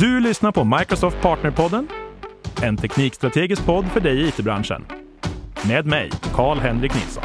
Du lyssnar på Microsoft Partnerpodden, en teknikstrategisk podd för dig i it-branschen. Med mig, Karl-Henrik Nilsson.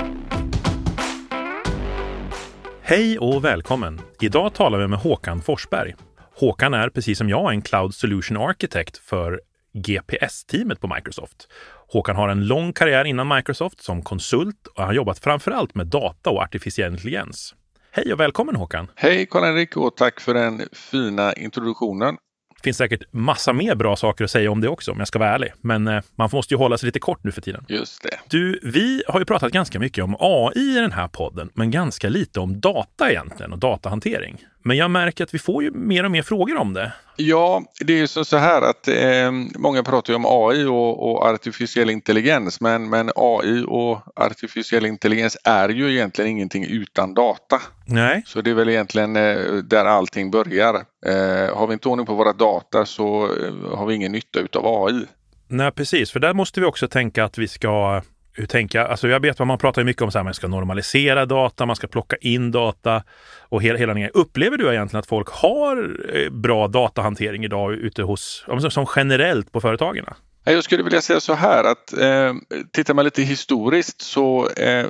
Hej och välkommen! Idag talar vi med Håkan Forsberg. Håkan är, precis som jag, en Cloud Solution Architect för GPS-teamet på Microsoft. Håkan har en lång karriär innan Microsoft som konsult och har jobbat framför allt med data och artificiell intelligens. Hej och välkommen Håkan! Hej Karl-Henrik och tack för den fina introduktionen. Finns säkert massa mer bra saker att säga om det också, om jag ska vara ärlig. Men eh, man måste ju hålla sig lite kort nu för tiden. Just det. Du, vi har ju pratat ganska mycket om AI i den här podden, men ganska lite om data egentligen och datahantering. Men jag märker att vi får ju mer och mer frågor om det. Ja, det är ju så här att eh, många pratar ju om AI och, och, artificiell intelligens men, men AI och artificiell intelligens är ju egentligen ingenting utan data. Nej. Så det är väl egentligen eh, där allting börjar. Eh, har vi inte ordning på våra data så eh, har vi ingen nytta utav AI. Nej, precis, för där måste vi också tänka att vi ska hur tänka, alltså jag vet vad man pratar mycket om, så här, man ska normalisera data, man ska plocka in data och hela, hela den Upplever du egentligen att folk har eh, bra datahantering idag ute hos, som generellt på företagen? Jag skulle vilja säga så här att eh, tittar man lite historiskt så eh,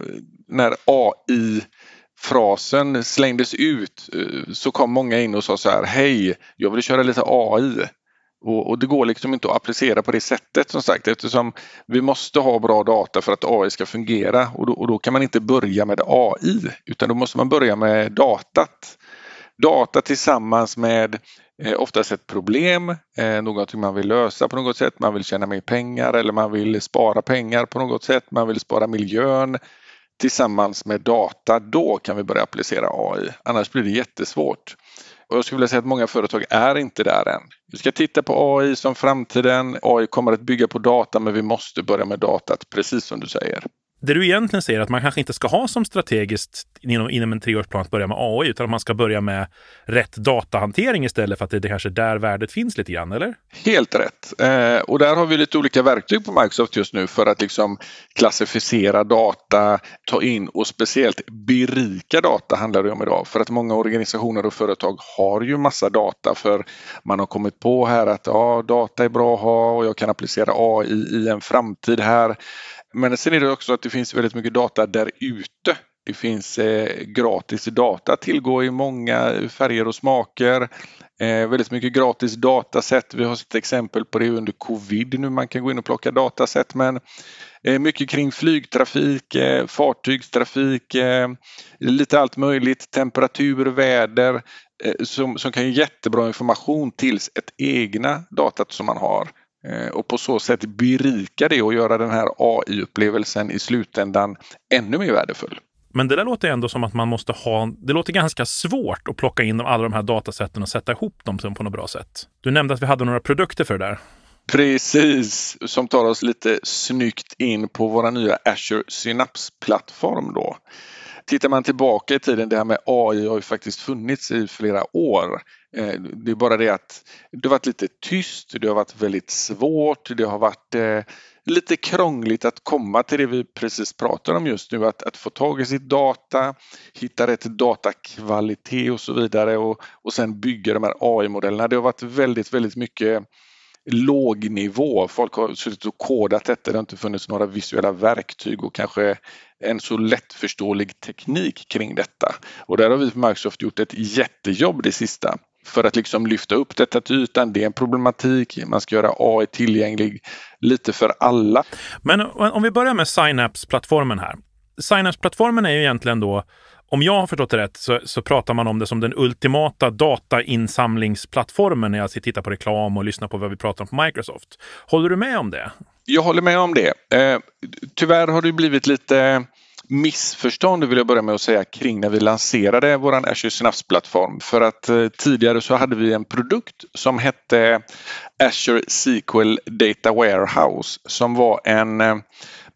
när AI frasen slängdes ut eh, så kom många in och sa så här Hej, jag vill köra lite AI. Och, och, det går liksom inte att applicera på det sättet som sagt eftersom vi måste ha bra data för att AI ska fungera och då, och då kan man inte börja med AI utan då måste man börja med datat. Data tillsammans med eh, oftast ett problem, eh, någonting man vill lösa på något sätt, man vill tjäna mer pengar eller man vill spara pengar på något sätt, man vill spara miljön tillsammans med data, då kan vi börja applicera AI. Annars blir det jättesvårt. Och jag skulle vilja säga att många företag är inte där än. Vi ska titta på AI som framtiden. AI kommer att bygga på data men vi måste börja med datat precis som du säger. Det du egentligen säger är att man kanske inte ska ha som strategiskt inom, inom en treårsplan att börja med AI, utan att man ska börja med rätt datahantering istället för att det är kanske där värdet finns lite grann, eller? Helt rätt. Eh, och där har vi lite olika verktyg på Microsoft just nu för att liksom klassificera data, ta in och speciellt berika data handlar det om idag. För att många organisationer och företag har ju massa data för man har kommit på här att ja, data är bra att ha och jag kan applicera AI i en framtid här. Men sen är det också att det finns väldigt mycket data där ute. Det finns eh, gratis data att tillgå i många färger och smaker. Eh, väldigt mycket gratis datasätt. Vi har sett exempel på det under covid nu man kan gå in och plocka datasätt. Men eh, mycket kring flygtrafik, eh, fartygstrafik, eh, lite allt möjligt, temperatur, väder eh, som, som kan ge jättebra information tills ett egna datat som man har. Eh, och på så sätt berika det och göra den här AI-upplevelsen i slutändan ännu mer värdefull. Men det där låter ändå som att man måste ha, det låter ganska svårt att plocka in alla de här datasätten och sätta ihop dem på något bra sätt. Du nämnde att vi hade några produkter för det där. Precis, som tar oss lite snyggt in på våra nya Azure Synapse-plattform då. Tittar man tillbaka i tiden, det här med AI har ju faktiskt funnits i flera år. Eh, det är bara det att det har varit lite tyst, det har varit väldigt svårt, det har varit eh, lite krångligt att komma till det vi precis pratar om just nu, att, att få tag i sitt data, hitta rätt datakvalitet och så vidare och, och sen bygga de här AI-modellerna. Det har varit väldigt, väldigt mycket låg nivå. Folk har suttit och kodat detta. Det har inte funnits några visuella verktyg och kanske en så lättförståelig teknik kring detta. Och där har vi på Microsoft gjort ett jättejobb det sista för att liksom lyfta upp detta till ytan. Det är en problematik. Man ska göra AI tillgänglig lite för alla. Men om vi börjar med Synapse-plattformen här. Synapse-plattformen är ju egentligen då om jag har förstått det rätt så, så, pratar man om det som den ultimata datainsamlingsplattformen när jag tittar på reklam och lyssnar på vad vi pratar om på Microsoft. Håller du med om det? Jag håller med om det. Eh, tyvärr har det blivit lite missförstånd vill jag börja med att säga kring när vi lanserade vår Azure Synapse-plattform. För att eh, tidigare så hade vi en produkt som hette Azure SQL Data Warehouse som var en eh,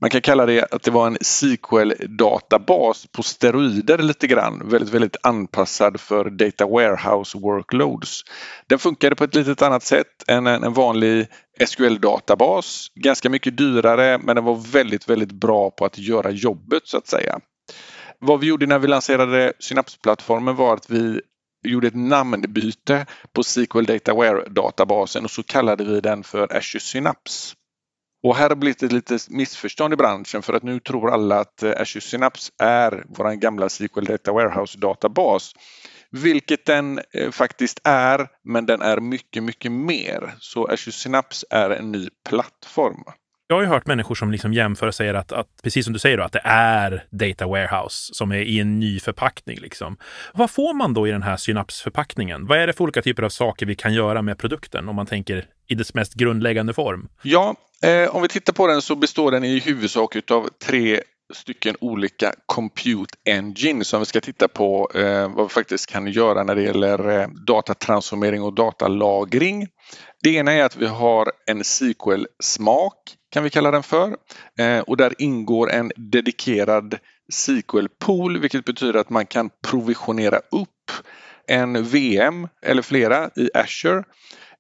man kan kalla det att det var en SQL-databas på steroider lite grann. Väldigt, väldigt anpassad för Data Warehouse Workloads. Den funkade på ett litet annat sätt än en vanlig SQL-databas. Ganska mycket dyrare men den var väldigt, väldigt bra på att göra jobbet så att säga. Vad vi gjorde när vi lanserade Synapse-plattformen var att vi gjorde ett namnbyte på SQL Dataware-databasen och så kallade vi den för Azure Synapse. Och här har det blivit ett litet missförstånd i branschen för att nu tror alla att eh, Azure Synapse är vår gamla SQL Data Warehouse-databas. Vilket den eh, faktiskt är, men den är mycket, mycket mer. Så Azure Synapse är en ny plattform. Jag har ju hört människor som liksom jämför och säger att, att, precis som du säger, då, att det är Data Warehouse som är i en ny förpackning. Liksom. Vad får man då i den här synapsförpackningen? Vad är det för olika typer av saker vi kan göra med produkten om man tänker i dess mest grundläggande form? Ja, eh, om vi tittar på den så består den i huvudsak av tre stycken olika Compute Engine som vi ska titta på eh, vad vi faktiskt kan göra när det gäller eh, datatransformering och datalagring. Det ena är att vi har en SQL-smak kan vi kalla den för eh, och där ingår en dedikerad SQL-pool vilket betyder att man kan provisionera upp en VM eller flera i Azure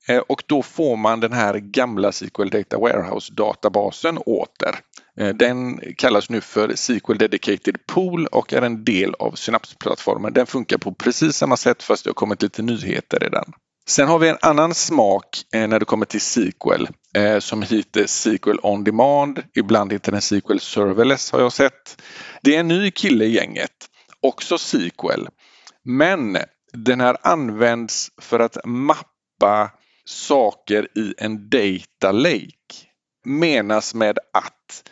eh, och då får man den här gamla SQL Data Warehouse-databasen åter. Eh, den kallas nu för SQL Dedicated Pool och är en del av Synapse-plattformen. Den funkar på precis samma sätt fast det har kommit lite nyheter i den. Sen har vi en annan smak eh, när det kommer till SQL eh, som heter SQL On Demand. Ibland heter den SQL Serverless har jag sett. Det är en ny kille i gänget, också SQL. Men den här används för att mappa saker i en data lake. Menas med att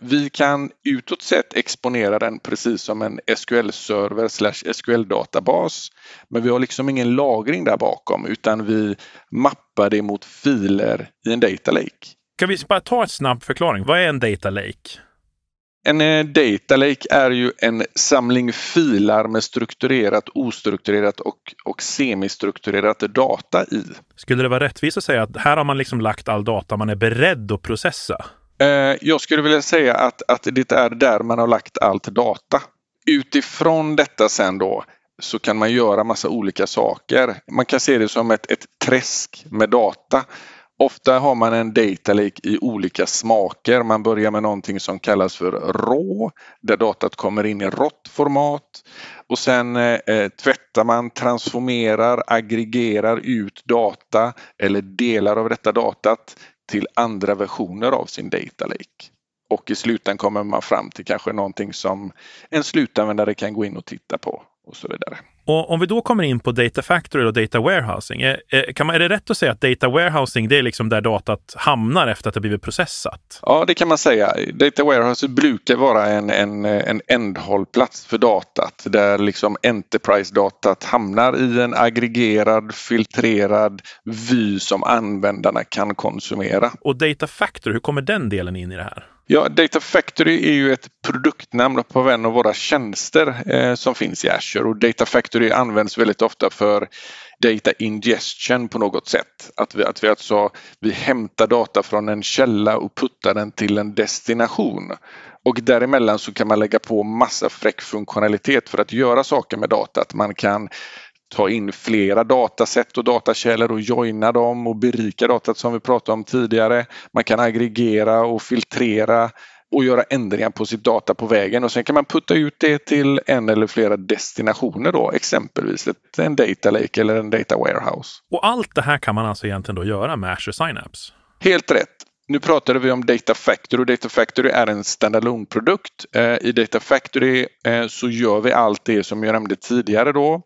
vi kan utåt sett exponera den precis som en SQL-server slash SQL-databas. Men vi har liksom ingen lagring där bakom utan vi mappar det mot filer i en data lake. Kan vi bara ta en snabb förklaring? Vad är en data lake? En eh, data lake är ju en samling filer med strukturerat, ostrukturerat och, och semistrukturerat data i. Skulle det vara rättvist att säga att här har man liksom lagt all data man är beredd att processa? Eh, jag skulle vilja säga att, att det är där man har lagt allt data. Utifrån detta sen då så kan man göra massa olika saker. Man kan se det som ett, ett träsk med data. Ofta har man en data lake i olika smaker. Man börjar med någonting som kallas för RAW där datat kommer in i rått format och sen eh, eh, tvättar man, transformerar, aggregerar ut data eller delar av detta datat till andra versioner av sin data lake. Och i slutändan kommer man fram till kanske någonting som en slutanvändare kan gå in och titta på och så vidare. Och om vi då kommer in på Data Factory och Data Warehousing, är, kan man, är det rätt att säga att Data Warehousing det är liksom där datat hamnar efter att det blivit processat? Ja, det kan man säga. Data Warehousing brukar vara en, en, en ändhållplats för datat där liksom Enterprise-datat hamnar i en aggregerad, filtrerad vy som användarna kan konsumera. Och Data Factory, hur kommer den delen in i det här? Ja, Data Factory är ju ett produktnamn på en av våra tjänster eh, som finns i Azure och Data Factory används väldigt ofta för data ingestion på något sätt. Att vi, att vi alltså vi hämtar data från en källa och puttar den till en destination. Och däremellan så kan man lägga på massa fräck funktionalitet för att göra saker med datat. Man kan ta in flera datasätt och datakällor och joina dem och berika datat som vi pratade om tidigare. Man kan aggregera och filtrera och göra ändringar på sitt data på vägen och sen kan man putta ut det till en eller flera destinationer då, exempelvis en data lake eller en data warehouse. Och allt det här kan man alltså egentligen då göra med Azure Synapse? Helt rätt. Nu pratade vi om Data Factory och Data Factory är en standalone produkt. Eh, I Data Factory eh, så gör vi allt det som jag nämnde tidigare då.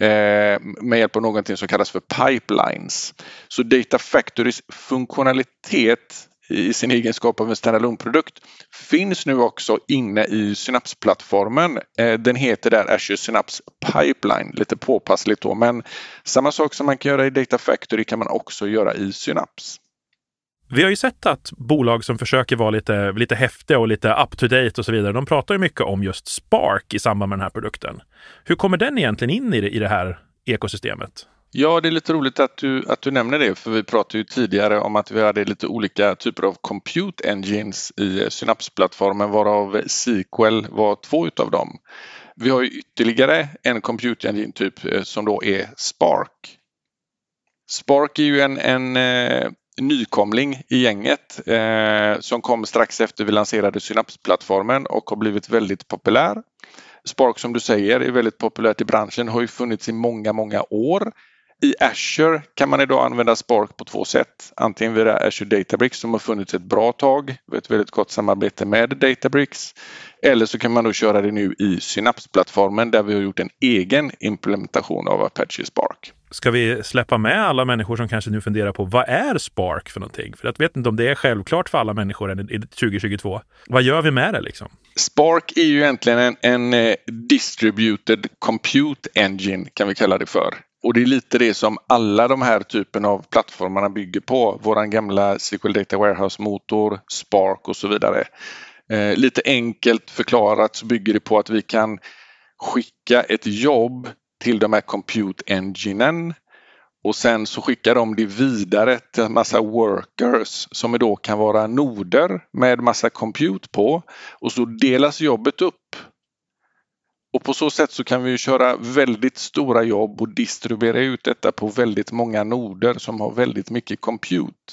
Eh, med hjälp av någonting som kallas för pipelines. Så Data Factorys funktionalitet i sin egenskap av en standalone-produkt finns nu också inne i Synapse-plattformen. Eh, den heter där Azure Synapse Pipeline, lite påpassligt då, men samma sak som man kan göra i Data Factory kan man också göra i Synapse. Vi har ju sett att bolag som försöker vara lite, lite häftiga och lite up to date och så vidare, de pratar ju mycket om just Spark i samband med den här produkten. Hur kommer den egentligen in i det, i det här ekosystemet? Ja, det är lite roligt att du, att du nämner det, för vi pratade ju tidigare om att vi hade lite olika typer av compute engines i Synapse-plattformen, varav SQL var två utav dem. Vi har ju ytterligare en compute engine typ eh, som då är Spark. Spark är ju en, en eh, nykomling i gänget eh, som kom strax efter vi lanserade Synapse-plattformen och har blivit väldigt populär. Spark som du säger är väldigt populärt i branschen, har ju funnits i många, många år. I Azure kan man idag använda Spark på två sätt. Antingen via Azure Databricks som har funnits ett bra tag, ett väldigt gott samarbete med Databricks. Eller så kan man då köra det nu i Synapse-plattformen där vi har gjort en egen implementation av Apache Spark. Ska vi släppa med alla människor som kanske nu funderar på vad är Spark för någonting? För jag vet inte om det är självklart för alla människor i 2022. Vad gör vi med det liksom? Spark är ju egentligen en, en eh, distributed compute engine kan vi kalla det för. Och det är lite det som alla de här typen av plattformarna bygger på. Våran gamla SQL Data Warehouse-motor, Spark och så vidare. Eh, lite enkelt förklarat så bygger det på att vi kan skicka ett jobb till de här Compute Enginen och sen så skickar de det vidare till en massa workers som då kan vara noder med massa compute på och så delas jobbet upp. Och på så sätt så kan vi köra väldigt stora jobb och distribuera ut detta på väldigt många noder som har väldigt mycket compute.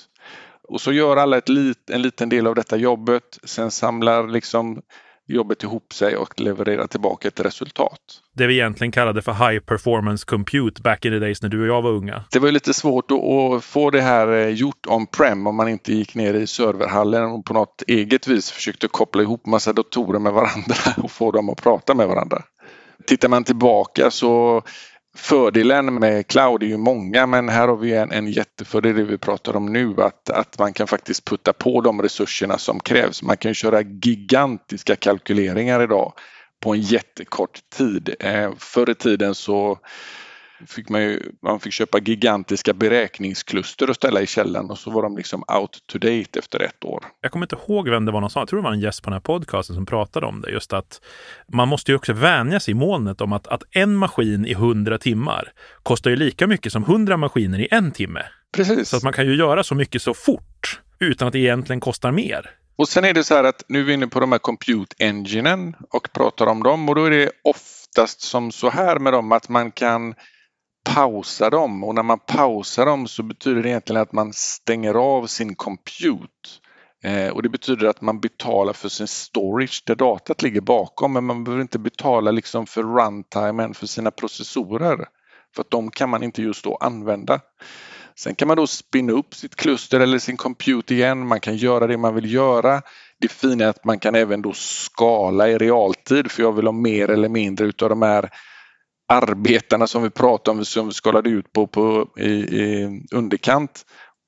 Och så gör alla ett lit, en liten del av detta jobbet. Sen samlar liksom jobbet ihop sig och levererar tillbaka ett resultat. Det vi egentligen kallade för high performance compute back in the days när du och jag var unga. Det var lite svårt att få det här eh, gjort on-prem om man inte gick ner i serverhallen och på något eget vis försökte koppla ihop massa datorer med varandra och få dem att prata med varandra. Tittar man tillbaka så Fördelen med cloud är ju många men här har vi en, en jättefördel det vi pratar om nu att, att man kan faktiskt putta på de resurserna som krävs. Man kan köra gigantiska kalkyleringar idag på en jättekort tid. Eh, förr i tiden så fick man, ju, man fick köpa gigantiska beräkningskluster och ställa i källan och så var de liksom out to date efter ett år. Jag kommer inte ihåg vem det var någon sa, jag tror det var en gäst på den här podcasten som pratade om det. Just att man måste ju också vänja sig i molnet om att, att en maskin i 100 timmar kostar ju lika mycket som 100 maskiner i en timme. Precis. Så att man kan ju göra så mycket så fort utan att det egentligen kostar mer. Och sen är det så här att nu är vi inne på de här Compute Enginen och pratar om dem och då är det oftast som så här med dem att man kan pausa dem och när man pausar dem så betyder det egentligen att man stänger av sin compute. Eh, och det betyder att man betalar för sin storage där datat ligger bakom men man behöver inte betala liksom för runtimen för sina processorer. För att de kan man inte just då använda. Sen kan man då spinna upp sitt kluster eller sin compute igen. Man kan göra det man vill göra. Det fina är att man kan även då skala i realtid för jag vill ha mer eller mindre utav de här arbetarna som vi pratade om som vi skalade ut på, på i, i, underkant.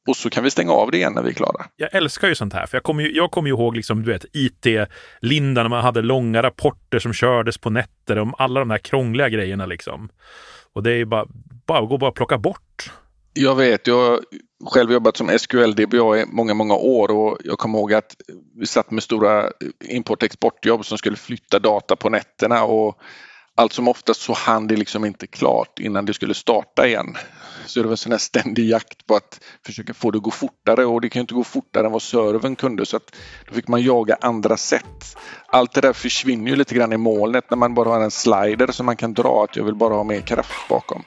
Och så kan vi stänga av det igen när vi är klara. Jag älskar ju sånt här, för jag kommer ju, jag kommer ju ihåg liksom, du vet, IT-linda när man hade långa rapporter som kördes på nätter om alla de här krångliga grejerna liksom. Och det är ju bara, bara gå bara plocka bort. Jag vet, jag har själv jobbat som SQL DBA i många, många år och jag kommer ihåg att vi satt med stora import-exportjobb som skulle flytta data på nätterna och allt som oftast så hann det liksom inte klart innan det skulle starta igen. Så det var en sån här ständig jakt på att försöka få det att gå fortare och det kan ju inte gå fortare än vad serven kunde så att då fick man jaga andra sätt. Allt det där försvinner ju lite grann i molnet när man bara har en slider som man kan dra att jag vill bara ha mer kraft bakom.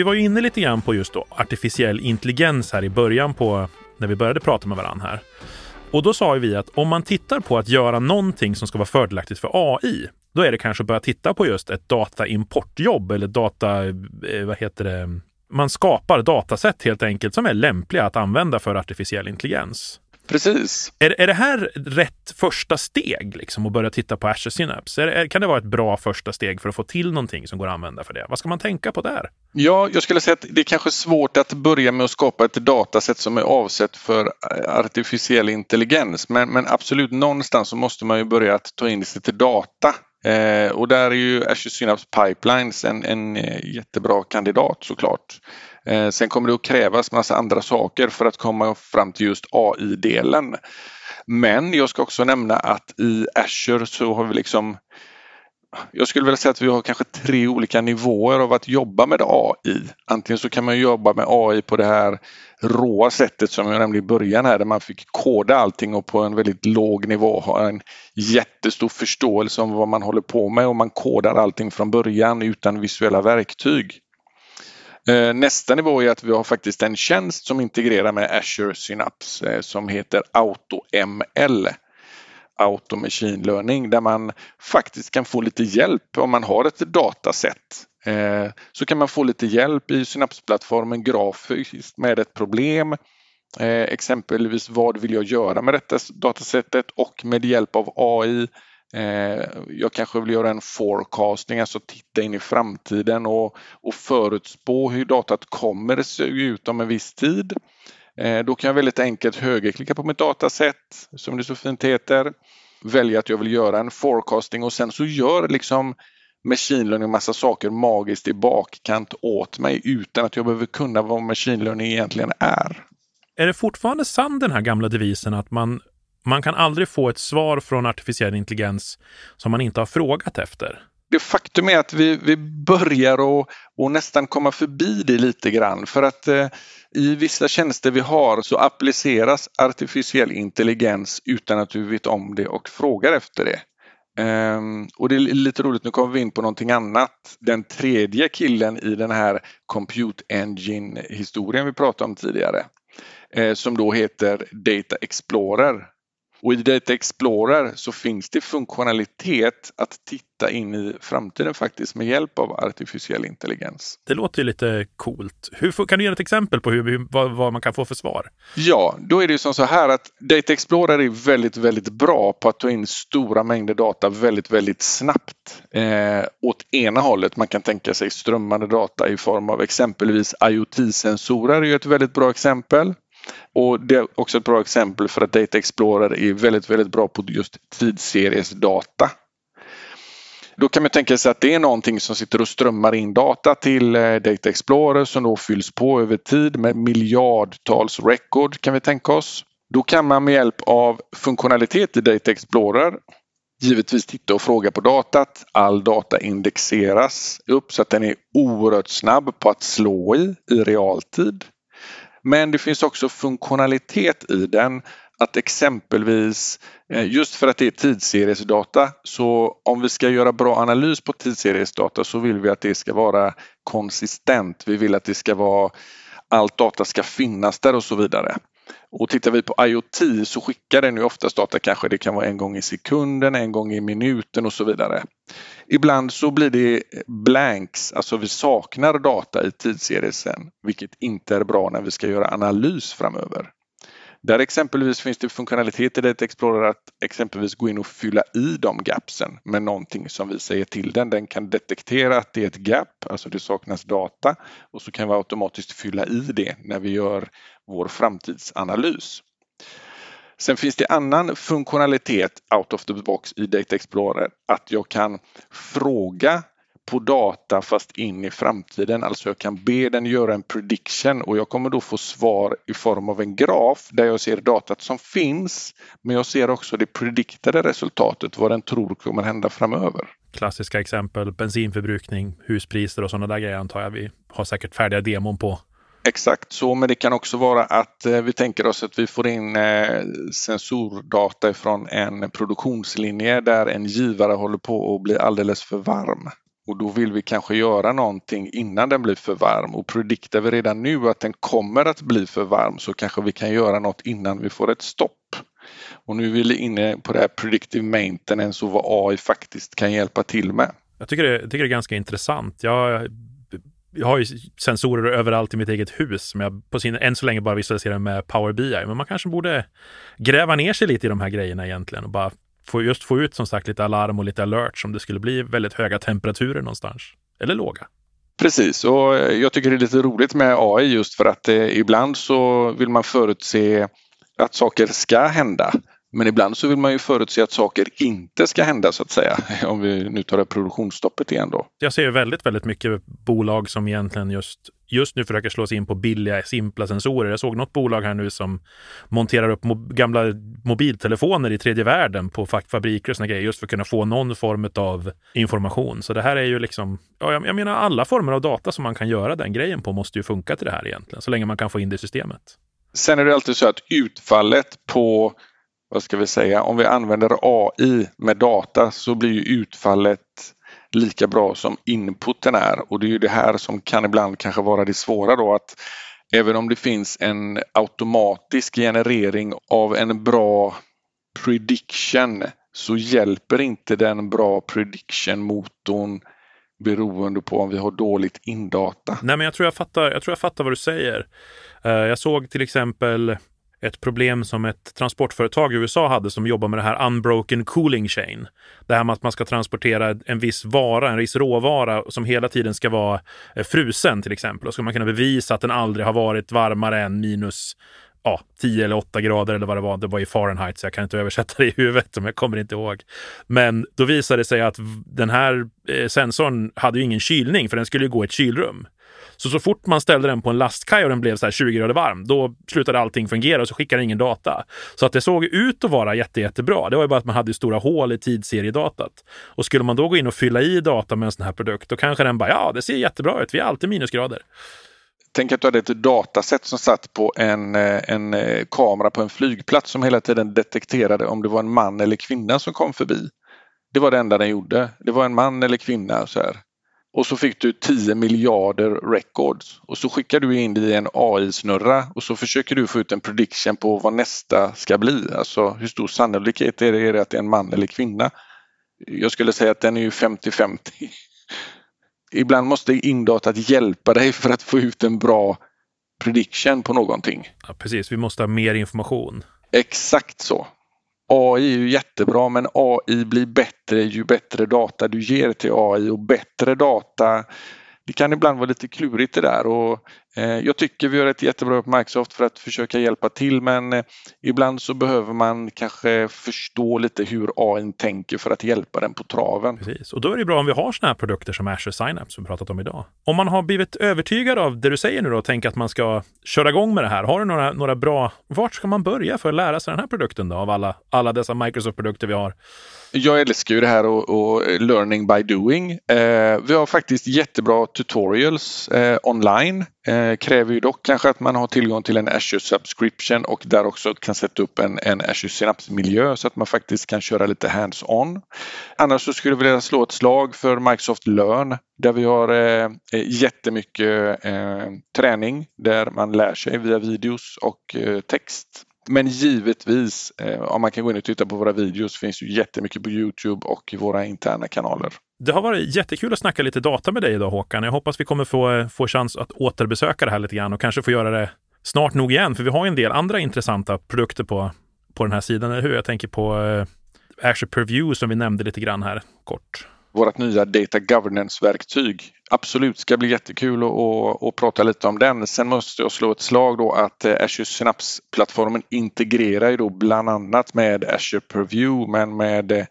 Vi var ju inne lite grann på just då artificiell intelligens här i början på när vi började prata med varandra här. Och då sa vi att om man tittar på att göra någonting som ska vara fördelaktigt för AI, då är det kanske att börja titta på just ett dataimportjobb eller data, eh, vad heter det, man skapar datasätt helt enkelt som är lämpliga att använda för artificiell intelligens. Precis. Är, är det här rätt första steg, liksom, att börja titta på Azure Synapse? Är, kan det vara ett bra första steg för att få till någonting som går att använda för det? Vad ska man tänka på där? Ja, jag skulle säga att det är kanske svårt att börja med att skapa ett datasätt som är avsett för artificiell intelligens. Men, men absolut, någonstans så måste man ju börja att ta in sig till data. Eh, och där är ju Azure Synapse Pipelines en, en eh, jättebra kandidat såklart. Eh, sen kommer det att krävas massa andra saker för att komma fram till just AI-delen. Men jag ska också nämna att i Azure så har vi liksom jag skulle vilja säga att vi har kanske tre olika nivåer av att jobba med AI. Antingen så kan man jobba med AI på det här råa sättet som jag nämnde i början här där man fick koda allting och på en väldigt låg nivå ha en jättestor förståelse om vad man håller på med och man kodar allting från början utan visuella verktyg. Eh, nästa nivå är att vi har faktiskt en tjänst som integrerar med Azure Synapse eh, som heter AutoML. Auto Machine Learning där man faktiskt kan få lite hjälp om man har ett dataset. Eh, så kan man få lite hjälp i Synapse-plattformen grafiskt med ett problem. Exempelvis vad vill jag göra med detta datasättet och med hjälp av AI Eh, jag kanske vill göra en forecasting, alltså titta in i framtiden och, och förutspå hur datat kommer att se ut om en viss tid. Eh, då kan jag väldigt enkelt högerklicka på mitt dataset, som det så fint heter, välja att jag vill göra en forecasting och sen så gör liksom machine learning massa saker magiskt i bakkant åt mig utan att jag behöver kunna vad machine learning egentligen är. Är det fortfarande sann den här gamla devisen att man man kan aldrig få ett svar från artificiell intelligens som man inte har frågat efter. Det faktum är att vi, vi börjar och, och nästan komma förbi det lite grann för att eh, i vissa tjänster vi har så appliceras artificiell intelligens utan att du vet om det och frågar efter det. Um, och det är lite roligt, nu kommer vi in på någonting annat. Den tredje killen i den här Compute Engine historien vi pratade om tidigare eh, som då heter Data Explorer och i Data Explorer så finns det funktionalitet att titta in i framtiden faktiskt med hjälp av artificiell intelligens. Det låter ju lite coolt. Hur, kan du ge ett exempel på hur, vad, vad, man kan få för svar? Ja, då är det ju som så här att Data Explorer är väldigt, väldigt bra på att ta in stora mängder data väldigt, väldigt snabbt. Eh, åt ena hållet, man kan tänka sig strömmande data i form av exempelvis IoT-sensorer är ett väldigt bra exempel. Och det är också ett bra exempel för att Data Explorer är väldigt, väldigt bra på just tidsseriesdata. Då kan man tänka sig att det är någonting som sitter och strömmar in data till eh, Data Explorer som då fylls på över tid med miljardtals record kan vi tänka oss. Då kan man med hjälp av funktionalitet i Data Explorer givetvis titta och fråga på datat. All data indexeras upp så att den är oerhört snabb på att slå i i realtid. Men det finns också funktionalitet i den att exempelvis eh, just för att det är tidsseriesdata så om vi ska göra bra analys på tidsseriesdata så vill vi att det ska vara konsistent. Vi vill att det ska vara allt data ska finnas där och så vidare. Och tittar vi på IoT så skickar den ju oftast data kanske det kan vara en gång i sekunden, en gång i minuten och så vidare. Ibland så blir det blanks, alltså vi saknar data i tidsserien vilket inte är bra när vi ska göra analys framöver. Där exempelvis finns det funktionalitet i Data Explorer att exempelvis gå in och fylla i de gapsen med någonting som vi säger till den. Den kan detektera att det är ett gap, alltså det saknas data och så kan vi automatiskt fylla i det när vi gör vår framtidsanalys. Sen finns det annan funktionalitet out of the box i Data Explorer att jag kan fråga på data fast in i framtiden. Alltså jag kan be den göra en prediction och jag kommer då få svar i form av en graf där jag ser datat som finns men jag ser också det prediktade resultatet, vad den tror kommer hända framöver. Klassiska exempel, bensinförbrukning, huspriser och sådana där grejer antar jag vi har säkert färdiga demon på. Exakt så, men det kan också vara att eh, vi tänker oss att vi får in eh, sensordata från en produktionslinje där en givare håller på att bli alldeles för varm. Och då vill vi kanske göra någonting innan den blir för varm och prediktar vi redan nu att den kommer att bli för varm så kanske vi kan göra något innan vi får ett stopp. Och nu är vi inne på det här predictive maintenance och vad AI faktiskt kan hjälpa till med. Jag tycker det, jag tycker det är ganska intressant. Jag jag har ju sensorer överallt i mitt eget hus som jag på sin, än så länge bara visualiserar med Power BI. Men man kanske borde gräva ner sig lite i de här grejerna egentligen och bara få, just få ut som sagt lite alarm och lite alert om det skulle bli väldigt höga temperaturer någonstans. Eller låga. Precis, och jag tycker det är lite roligt med AI just för att eh, ibland så vill man förutse att saker ska hända. Men ibland så vill man ju förutse att saker inte ska hända så att säga. Om vi nu tar det produktionsstoppet igen då. Jag ser väldigt, väldigt mycket bolag som egentligen just, just nu försöker slå sig in på billiga, simpla sensorer. Jag såg något bolag här nu som monterar upp mo gamla mobiltelefoner i tredje världen på fabriker och såna grejer just för att kunna få någon form av information. Så det här är ju liksom, ja, jag, jag menar alla former av data som man kan göra den grejen på måste ju funka till det här egentligen, så länge man kan få in det i systemet. Sen är det alltid så att utfallet på vad ska vi säga, om vi använder AI med data så blir ju utfallet lika bra som inputen är och det är ju det här som kan ibland kanske vara det svåra då att även om det finns en automatisk generering av en bra prediction så hjälper inte den bra prediction-motorn beroende på om vi har dåligt indata. Nej, men jag tror jag fattar, jag tror jag fattar vad du säger. Eh, jag såg till exempel ett problem som ett transportföretag i USA hade som jobbar med det här unbroken cooling chain. Det här med att man ska transportera en viss vara, en viss råvara som hela tiden ska vara eh, frusen till exempel. Och ska man kunna bevisa att den aldrig har varit varmare än minus ja, 10 eller 8 grader eller vad det var. Det var i Fahrenheit så jag kan inte översätta det i huvudet, men jag kommer inte ihåg. Men då visade det sig att den här eh, sensorn hade ju ingen kylning för den skulle ju gå i ett kylrum. Så så fort man ställde den på en lastkaj och den blev så här 20 grader varm, då slutade allting fungera och så skickade den ingen data. Så att det såg ut att vara jätte, jättebra. Det var ju bara att man hade stora hål i tidsseriedatat. Och skulle man då gå in och fylla i data med en sån här produkt, då kanske den bara, ja, det ser jättebra ut. Vi har alltid minusgrader. Tänk att du hade ett dataset som satt på en, eh, en eh, kamera på en flygplats som hela tiden detekterade om det var en man eller kvinna som kom förbi. Det var det enda den gjorde. Det var en man eller kvinna. Så här. Och så fick du 10 miljarder records och så skickar du in det i en AI-snurra och så försöker du få ut en prediction på vad nästa ska bli. Alltså hur stor sannolikhet är det, är det att det är en man eller kvinna? Jag skulle säga att den är ju 50-50. Ibland måste indatat hjälpa dig för att få ut en bra prediction på någonting. Ja, precis, vi måste ha mer information. Exakt så. AI är ju jättebra men AI blir bättre ju bättre data du ger till AI och bättre data det kan ibland vara lite klurigt det där och Eh, jag tycker vi gör ett jättebra jobb på Microsoft för att försöka hjälpa till men eh, ibland så behöver man kanske förstå lite hur AI tänker för att hjälpa den på traven. Precis, och då är det bra om vi har sådana här produkter som Azure Synapse som vi pratat om idag. Om man har blivit övertygad av det du säger nu då och tänker att man ska köra igång med det här, har du några, några bra, vart ska man börja för att lära sig den här produkten då av alla, alla dessa Microsoft-produkter vi har? Jag älskar ju det här och, och learning by doing. Eh, vi har faktiskt jättebra tutorials eh, online. Eh, kräver ju dock kanske att man har tillgång till en Azure subscription och där också kan sätta upp en, en Azure Synapse-miljö så att man faktiskt kan köra lite hands-on. Annars så skulle jag vilja slå ett slag för Microsoft Learn där vi har eh, eh jättemycket eh, träning där man lär sig via videos och eh, text men givetvis, eh, om man kan gå in och titta på våra videos, finns ju jättemycket på Youtube och i våra interna kanaler. Det har varit jättekul att snacka lite data med dig idag Håkan. Jag hoppas vi kommer få, eh, få chans att återbesöka det här lite grann och kanske få göra det snart nog igen, för vi har en del andra intressanta produkter på, på den här sidan, eller hur? Jag tänker på eh, Azure Purview som vi nämnde lite grann här kort vårt nya Data Governance-verktyg. Absolut, ska bli jättekul att, prata lite om den. Sen måste jag slå ett slag då att eh, Azure Synapse-plattformen integrerar ju då bland annat med Azure Purview men med eh,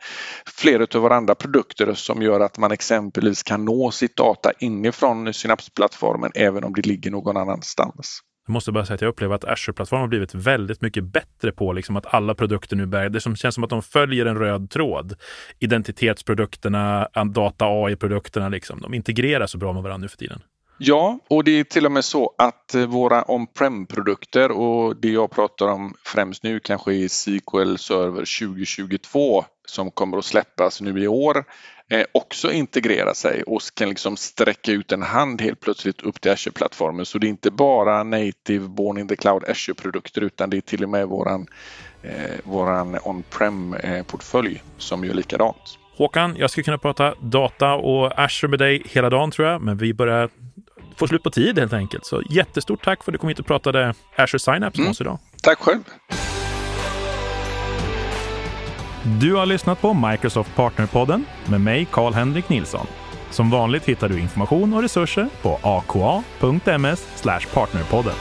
flera av våra andra produkter som gör att man exempelvis kan nå sitt data inifrån Synapse-plattformen även om det ligger någon annanstans. Jag måste bara säga att jag upplever att Azure-plattformen har blivit väldigt mycket bättre på liksom att alla produkter nu bär, det som känns som att de följer en röd tråd. Identitetsprodukterna, data AI-produkterna, liksom, de integrerar så bra med varandra nu för tiden. Ja, och det är till och med så att eh, våra on-prem-produkter och det jag pratar om främst nu kanske är SQL Server 2022 som kommer att släppas nu i år eh, också integrera sig och kan liksom sträcka ut en hand helt plötsligt upp till Azure-plattformen. Så det är inte bara native born in the cloud Azure-produkter utan det är till och med våran, eh, våran on-prem eh, portfölj som gör likadant. Håkan, jag skulle kunna prata data och Azure med dig hela dagen tror jag, men vi börjar få slut på tid helt enkelt. Så jättestort tack för att du kom hit och pratade Azure Synapse med mm. oss idag. Tack själv. Du har lyssnat på Microsoft Partnerpodden med mig, Karl-Henrik Nilsson. Som vanligt hittar du information och resurser på aka.ms partnerpodden.